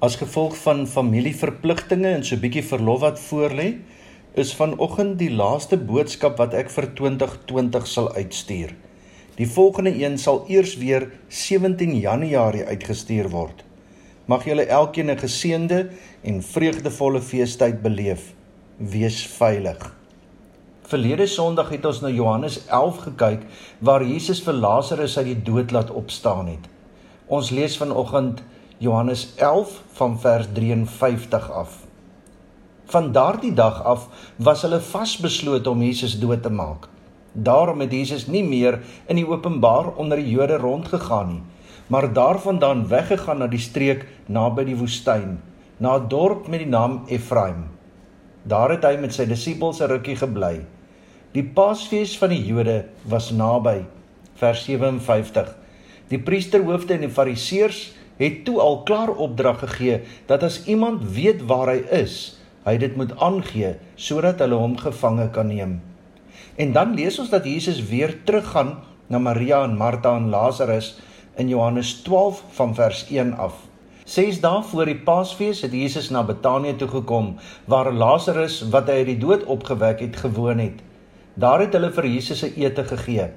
As gevolg van familieverpligtinge en so 'n bietjie verlof wat voorlê, is vanoggend die laaste boodskap wat ek vir 2020 sal uitstuur. Die volgende een sal eers weer 17 Januarie uitgestuur word. Mag julle elkeen 'n geseënde en vreugdevolle feestyd beleef. Wees veilig. Verlede Sondag het ons na Johannes 11 gekyk waar Jesus vir Lazarus uit die dood laat opstaan het. Ons lees vanoggend Johannes 11 van vers 53 af. Van daardie dag af was hulle vasbeslote om Jesus dood te maak. Daarom het Jesus nie meer in die openbaar onder die Jode rondgegaan nie, maar daarvandaan weggegaan na die streek naby die woestyn, na 'n dorp met die naam Efraim. Daar het hy met sy disippels 'n rukkie gebly. Die Paasfees van die Jode was naby. Vers 57. Die priesterhoofde en die fariseërs het toe al klaar opdrag gegee dat as iemand weet waar hy is, hy dit moet aangee sodat hulle hom gevange kan neem. En dan lees ons dat Jesus weer teruggaan na Maria en Martha en Lazarus in Johannes 12 van vers 1 af. Ses dae voor die Paasfees het Jesus na Betanië toe gekom waar Lazarus wat hy uit die dood opgewek het gewoon het. Daar het hulle vir Jesus 'n ete gegee.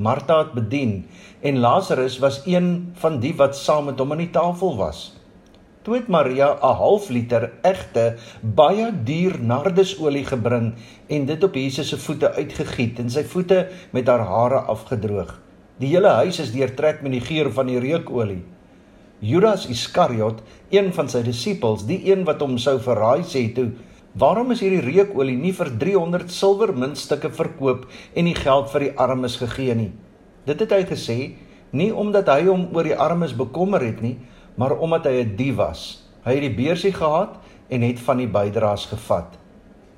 Martha het bedien en Lazarus was een van die wat saam met hom aan die tafel was. Toe het Maria 'n half liter egte baie duur nardesolie gebring en dit op Jesus se voete uitgegiet en sy voete met haar hare afgedroog. Die hele huis is deurtrek met die geur van die reukolie. Judas Iskariot, een van sy disippels, die een wat hom sou verraai, sê toe: Waarom is hierdie reukolie nie vir 300 silwermuntstukke verkoop en die geld vir die armes gegee nie? Dit het hy gesê nie omdat hy hom oor die armes bekommer het nie, maar omdat hy 'n dief was. Hy het die beursie gehad en het van die bydraes gevat.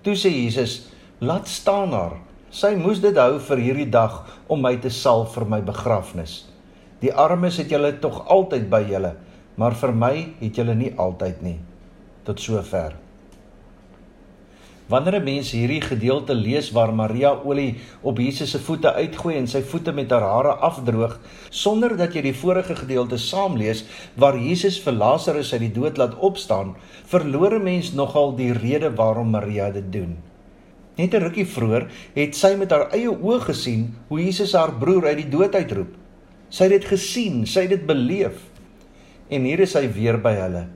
Toe sê Jesus: "Laat staan haar. Sy moes dit hou vir hierdie dag om my te salf vir my begrafnis. Die armes het julle tog altyd by julle, maar vir my het julle nie altyd nie." Tot sover. Wanneer 'n mens hierdie gedeelte lees waar Maria olie op Jesus se voete uitgooi en sy voete met haar hare afdroog, sonder dat jy die vorige gedeelte saamlees waar Jesus vir Lazarus uit die dood laat opstaan, verloor 'n mens nogal die rede waarom Maria dit doen. Net 'n rukkie vroeër het sy met haar eie oë gesien hoe Jesus haar broer uit die dood uitroep. Sy het dit gesien, sy het dit beleef. En hier is hy weer by hulle.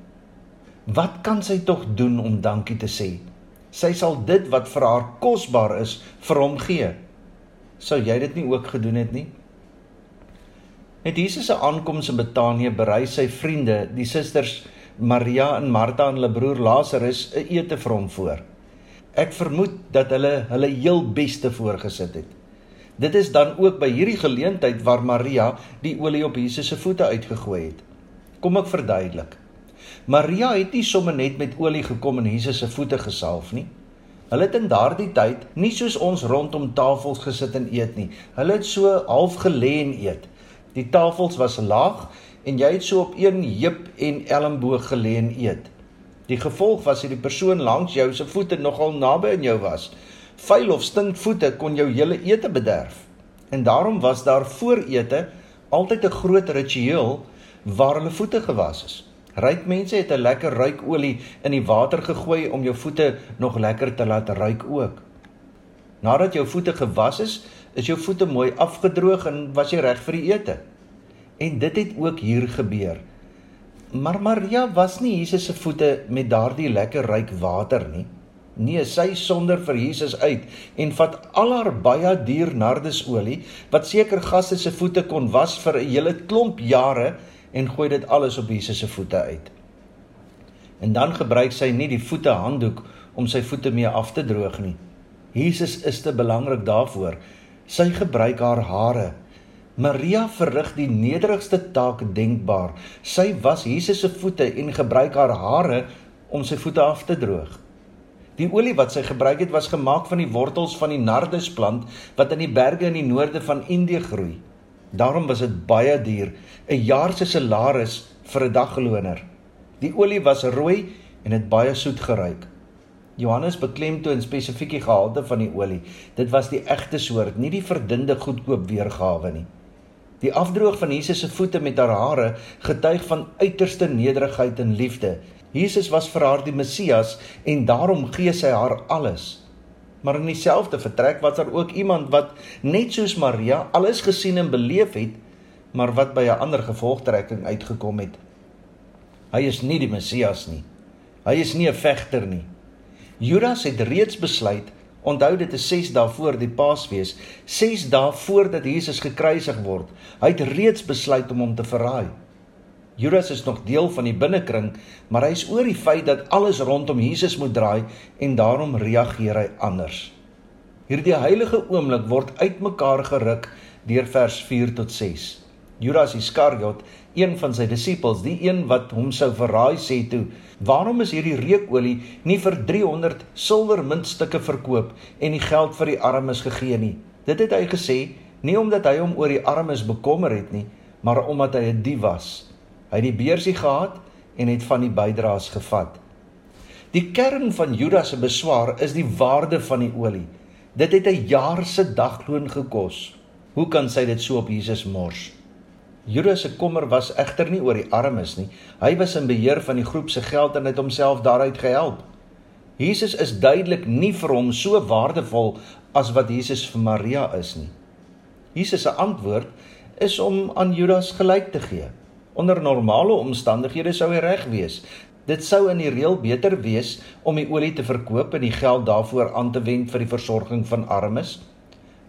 Wat kan sy tog doen om dankie te sê? Sy sal dit wat vir haar kosbaar is vir hom gee. Sou jy dit nie ook gedoen het nie? Met Jesus se aankoms in Betanië berei sy vriende, die susters Maria en Martha en hulle broer Lazarus 'n ete vir hom voor. Ek vermoed dat hulle hulle heel beste voorgesit het. Dit is dan ook by hierdie geleentheid waar Maria die olie op Jesus se voete uitgegooi het. Kom ek verduidelik. Maria het nie sommer net met olie gekom en Jesus se voete gesalf nie. Hulle het in daardie tyd nie soos ons rondom tafels gesit en eet nie. Hulle het so half gelê en eet. Die tafels was laag en jy het so op een heup en elmboog gelê en eet. Die gevolg was dat die persoon langs jou se voete nogal naby aan jou was. Vuil of stink voete kon jou hele ete bederf. En daarom was daar voor ete altyd 'n groot ritueel waar hulle voete gewas is. Ryk mense het 'n lekker ruikolie in die water gegooi om jou voete nog lekker te laat ruik ook. Nadat jou voete gewas is, is jou voete mooi afgedroog en was jy reg vir die ete. En dit het ook hier gebeur. Maar Maria was nie Jesus se voete met daardie lekker ryk water nie. Nee, sy sonder vir Jesus uit en vat al haar baie duur nardesolie wat seker gaste se voete kon was vir 'n hele klomp jare en gooi dit alles op Jesus se voete uit. En dan gebruik sy nie die voete handdoek om sy voete mee af te droog nie. Jesus is te belangrik daarvoor. Sy gebruik haar hare. Maria verrig die nederigste taak denkbaar. Sy was Jesus se voete en gebruik haar hare om sy voete af te droog. Die olie wat sy gebruik het was gemaak van die wortels van die nardusplant wat in die berge in die noorde van Indië groei. Daarom was dit baie duur, 'n jaar se salaris vir 'n dagloner. Die olie was rooi en het baie soet geruik. Johannes beklemtoon spesifiek die gehalte van die olie. Dit was die egte soort, nie die verdunde goedkoop weergawe nie. Die afdroog van Jesus se voete met haar hare getuig van uiterste nederigheid en liefde. Jesus was vir haar die Messias en daarom gee sy haar alles. Maar in dieselfde vertrek was daar ook iemand wat net soos Maria alles gesien en beleef het, maar wat by 'n ander gevolgtrekking uitgekom het. Hy is nie die Messias nie. Hy is nie 'n vegter nie. Judas het reeds besluit Onthou dit is 6 dae voor die Paasfees, 6 dae voordat Jesus gekruisig word. Hy het reeds besluit om hom te verraai. Judas is nog deel van die binnekring, maar hy is oor die feit dat alles rondom Jesus moet draai en daarom reageer hy anders. Hierdie heilige oomblik word uitmekaar geruk deur vers 4 tot 6. Judas Iskariot, een van sy disippels, die een wat hom sou verraai, sê toe: Waarom is hierdie reukolie nie vir 300 silwermuntstukke verkoop en die geld vir die armes gegee nie? Dit het hy gesê nie omdat hy hom oor die armes bekommer het nie, maar omdat hy 'n dief was. Hy het die beursie gehad en het van die bydraes gevat. Die kern van Judas se beswaar is die waarde van die olie. Dit het 'n jaar se dagloon gekos. Hoe kan sy dit so op Jesus mors? Judas se kommer was egter nie oor die armes nie. Hy was in beheer van die groep se geld en het homself daaruit gehelp. Jesus is duidelik nie vir hom so waardevol as wat Jesus vir Maria is nie. Jesus se antwoord is om aan Judas gelyk te gee. Onder normale omstandighede sou hy reg wees. Dit sou in die reël beter wees om die olie te verkoop en die geld daarvoor aan te wend vir die versorging van armes.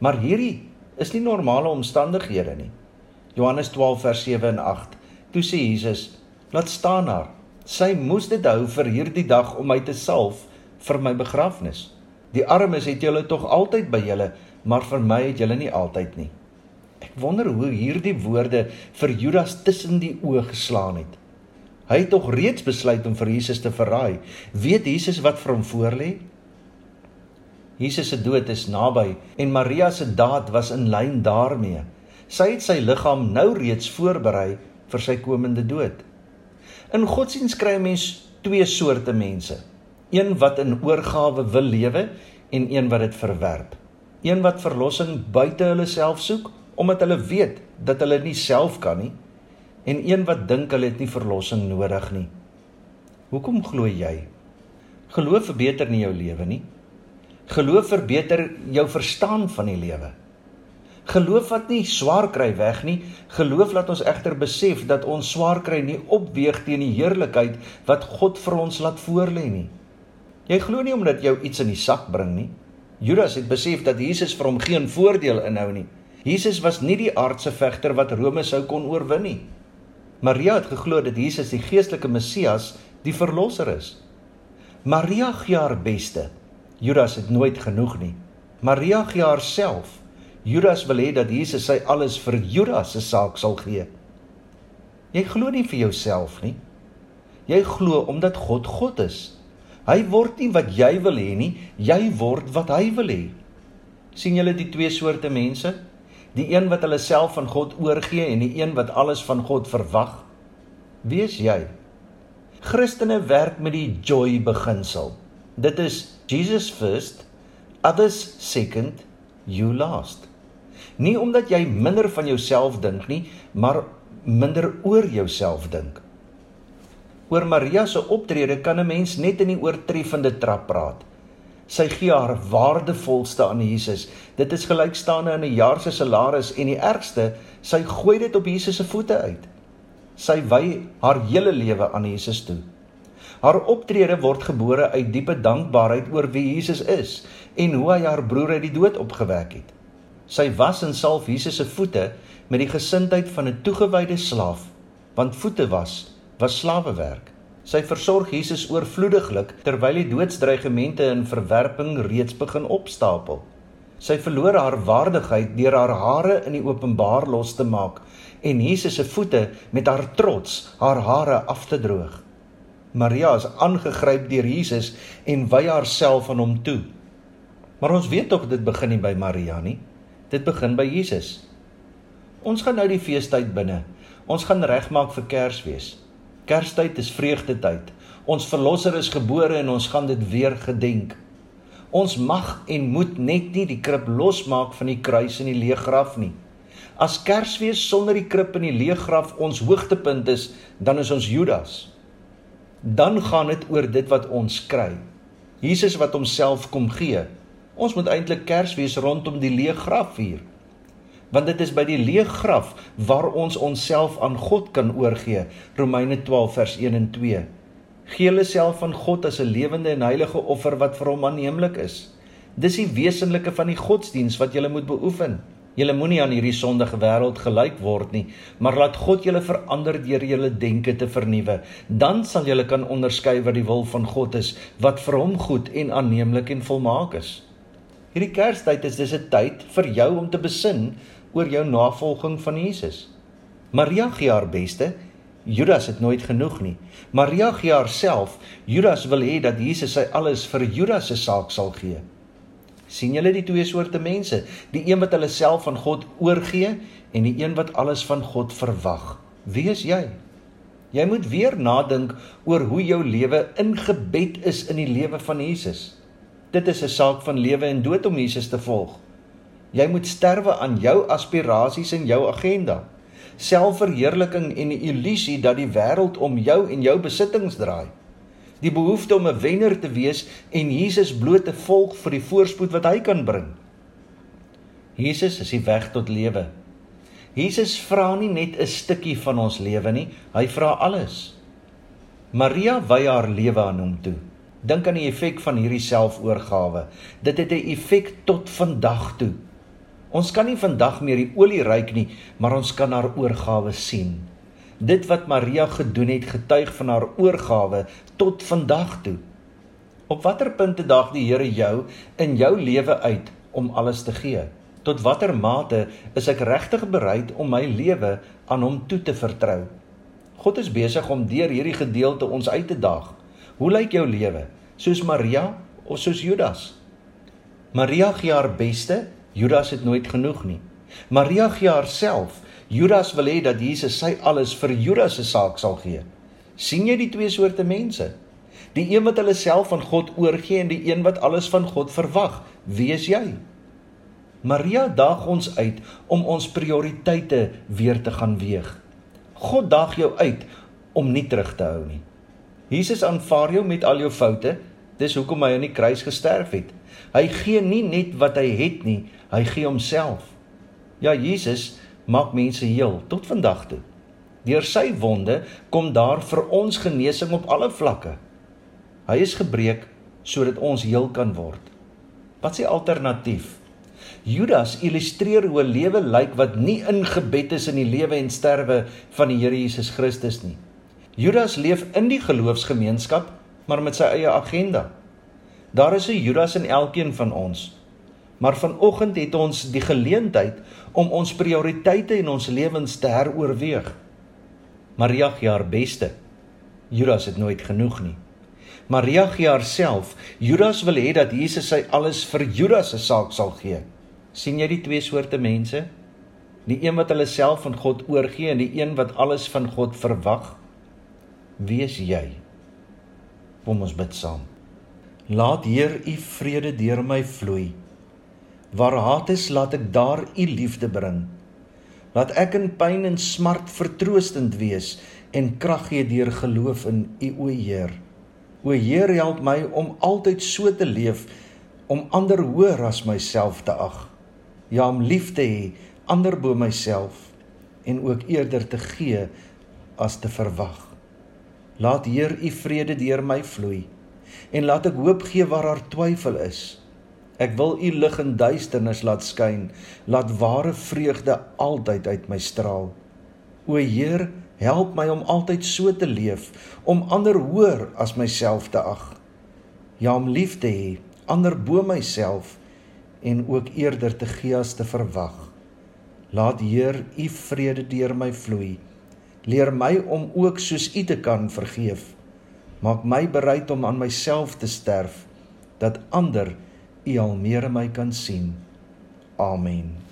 Maar hierdie is nie normale omstandighede nie. Johannes 12 vers 7 en 8. Toe sê Jesus: "Laat staan haar. Sy moes dit hou vir hierdie dag om my te salf vir my begrafnis. Die armes het julle tog altyd by julle, maar vir my het julle nie altyd nie." Ek wonder hoe hierdie woorde vir Judas tussen die oë geslaan het. Hy het tog reeds besluit om vir Jesus te verraai. Weet Jesus wat vir hom voorlê? Jesus se dood is naby en Maria se daad was in lyn daarmee. Sy het sy liggaam nou reeds voorberei vir sy komende dood. In godsdiens kry 'n mens twee soorte mense. Een wat in oorgawe wil lewe en een wat dit verwerp. Een wat verlossing buite hulle self soek omdat hulle weet dat hulle nie self kan nie en een wat dink hulle het nie verlossing nodig nie. Hoekom glo jy? Geloof verbeter nie jou lewe nie. Geloof verbeter jou verstaan van die lewe. Geloof wat nie swaar kry weg nie, geloof laat ons egter besef dat ons swaar kry nie opweeg teen die heerlikheid wat God vir ons laat voorlê nie. Jy glo nie omdat jy iets in die sak bring nie. Judas het besef dat Jesus vir hom geen voordeel inhou nie. Jesus was nie die aardse vegter wat Rome sou kon oorwin nie. Maria het geglo dat Jesus die geestelike Messias, die verlosser is. Maria gee haar beste. Judas het nooit genoeg nie. Maria gee haarself. Judas wil hê dat Jesus sy alles vir Judas se saak sal gee. Jy glo nie vir jouself nie. Jy glo omdat God God is. Hy word nie wat jy wil hê nie, jy word wat hy wil hê. sien julle die twee soorte mense? Die een wat hulle self aan God oorgee en die een wat alles van God verwag. Wie is jy? Christene werk met die joy beginsel. Dit is Jesus first, others second, you last. Nie omdat jy minder van jouself dink nie, maar minder oor jouself dink. Oor Maria se optrede kan 'n mens net in die oortreffende trap praat. Sy gee haar waardevolste aan Jesus. Dit is gelykstaande aan 'n jaar se salaris en die ergste, sy gooi dit op Jesus se voete uit. Sy wy haar hele lewe aan Jesus toe. Haar optrede word gebore uit diepe dankbaarheid oor wie Jesus is en hoe hy haar broer uit die dood opgewek het. Sy was en salf Jesus se voete met die gesindheid van 'n toegewyde slaaf, want voete was was slawewerk. Sy versorg Jesus oorvloediglik terwyl die doodsdreigemente en verwerping reeds begin opstapel. Sy verloor haar waardigheid deur haar hare in die openbaar los te maak en Jesus se voete met haar trots haar hare af te droog. Maria is aangegryp deur Jesus en wy haarself aan hom toe. Maar ons weet tog dit begin nie by Maria nie. Dit begin by Jesus. Ons gaan nou die feestyd binne. Ons gaan regmaak vir Kersfees. Kerstyd is vreugdetyd. Ons verlosser is gebore en ons gaan dit weer gedenk. Ons mag en moet net nie die krib losmaak van die kruis en die leë graf nie. As Kersfees sonder die krib en die leë graf ons hoogtepunt is, dan is ons Judas. Dan gaan dit oor dit wat ons kry. Jesus wat homself kom gee. Ons moet eintlik Kersfees rondom die leë graf vier. Want dit is by die leë graf waar ons onsself aan God kan oorgee. Romeine 12 vers 1 en 2. Gee jouself aan God as 'n lewende en heilige offer wat vir hom aanneemlik is. Dis die wesenlike van die godsdiens wat jy moet beoefen. Julle moenie aan hierdie sondige wêreld gelyk word nie, maar laat God julle verander deur julle denke te vernuwe. Dan sal julle kan onderskei wat die wil van God is, wat vir hom goed en aanneemlik en volmaak is. Hierdie Kerstyd is dis 'n tyd vir jou om te besin oor jou navolging van Jesus. Maria gee haar beste. Judas het nooit genoeg nie. Maria gee haarself. Judas wil hê dat Jesus sy alles vir Judas se saak sal gee sien julle die twee soorte mense, die een wat hulle self aan God oorgee en die een wat alles van God verwag. Wie is jy? Jy moet weer nadink oor hoe jou lewe ingebed is in die lewe van Jesus. Dit is 'n saak van lewe en dood om Jesus te volg. Jy moet sterwe aan jou aspirasies en jou agenda. Selfverheerliking en die illusie dat die wêreld om jou en jou besittings draai die behoefte om 'n wenner te wees en Jesus bloot te volg vir die voorspoed wat hy kan bring. Jesus is die weg tot lewe. Jesus vra nie net 'n stukkie van ons lewe nie, hy vra alles. Maria wy haar lewe aan hom toe. Dink aan die effek van hierdie selfoorgawe. Dit het 'n effek tot vandag toe. Ons kan nie vandag meer die olie ruik nie, maar ons kan haar oorgawe sien. Dit wat Maria gedoen het, getuig van haar oorgawe tot vandag toe. Op watter punte daag die Here jou in jou lewe uit om alles te gee? Tot watter mate is ek regtig bereid om my lewe aan hom toe te vertrou? God is besig om deur hierdie gedeelte ons uit te daag. Hoe lyk jou lewe? Soos Maria of soos Judas? Maria gee haar beste, Judas het nooit genoeg nie. Maria gee haarself, Judas wil hê dat Jesus sy alles vir Judas se saak sal gee. sien jy die twee soorte mense? Die een wat hulle self aan God oorgee en die een wat alles van God verwag. Wie is jy? Maria daag ons uit om ons prioriteite weer te gaan weeg. God daag jou uit om nie terug te hou nie. Jesus aanvaar jou met al jou foute. Dis hoekom hy aan die kruis gesterf het. Hy gee nie net wat hy het nie, hy gee homself. Ja, Jesus maak mense heel tot vandag toe. Deur sy wonde kom daar vir ons genesing op alle vlakke. Hy is gebreek sodat ons heel kan word. Wat is die alternatief? Judas illustreer hoe 'n lewe lyk wat nie ingebed is in die lewe en sterwe van die Here Jesus Christus nie. Judas leef in die geloofsgemeenskap, maar met sy eie agenda. Daar is 'n Judas in elkeen van ons. Maar vanoggend het ons die geleentheid om ons prioriteite in ons lewens te heroorweeg. Maria gee haar beste. Judas het nooit genoeg nie. Maria gee haarself. Judas wil hê dat Jesus sy alles vir Judas se saak sal gee. sien jy die twee soorte mense? Die een wat hulle self aan God oorgee en die een wat alles van God verwag. Wie is jy? Kom ons bid saam. Laat Heer u vrede deur my vloei. Waar haat is, laat ek daar u liefde bring. Laat ek in pyn en smart vertroostend wees en krag gee deur geloof in u o Heer. O Heer, help my om altyd so te leef om ander hoër as myself te ag. Ja, om lief te hê ander bo myself en ook eerder te gee as te verwag. Laat Heer u vrede deur my vloei en laat ek hoop gee waar daar twyfel is. Ek wil u lig in duisternis laat skyn, laat ware vreugde altyd uit my straal. O Heer, help my om altyd so te leef, om ander hoër as myself te ag. Ja, om lief te hê, ander bo myself en ook eerder te gee as te verwag. Laat Heer u vrede deur my vloei. Leer my om ook soos u te kan vergeef. Maak my bereid om aan myself te sterf dat ander U al meer in my kan sien. Amen.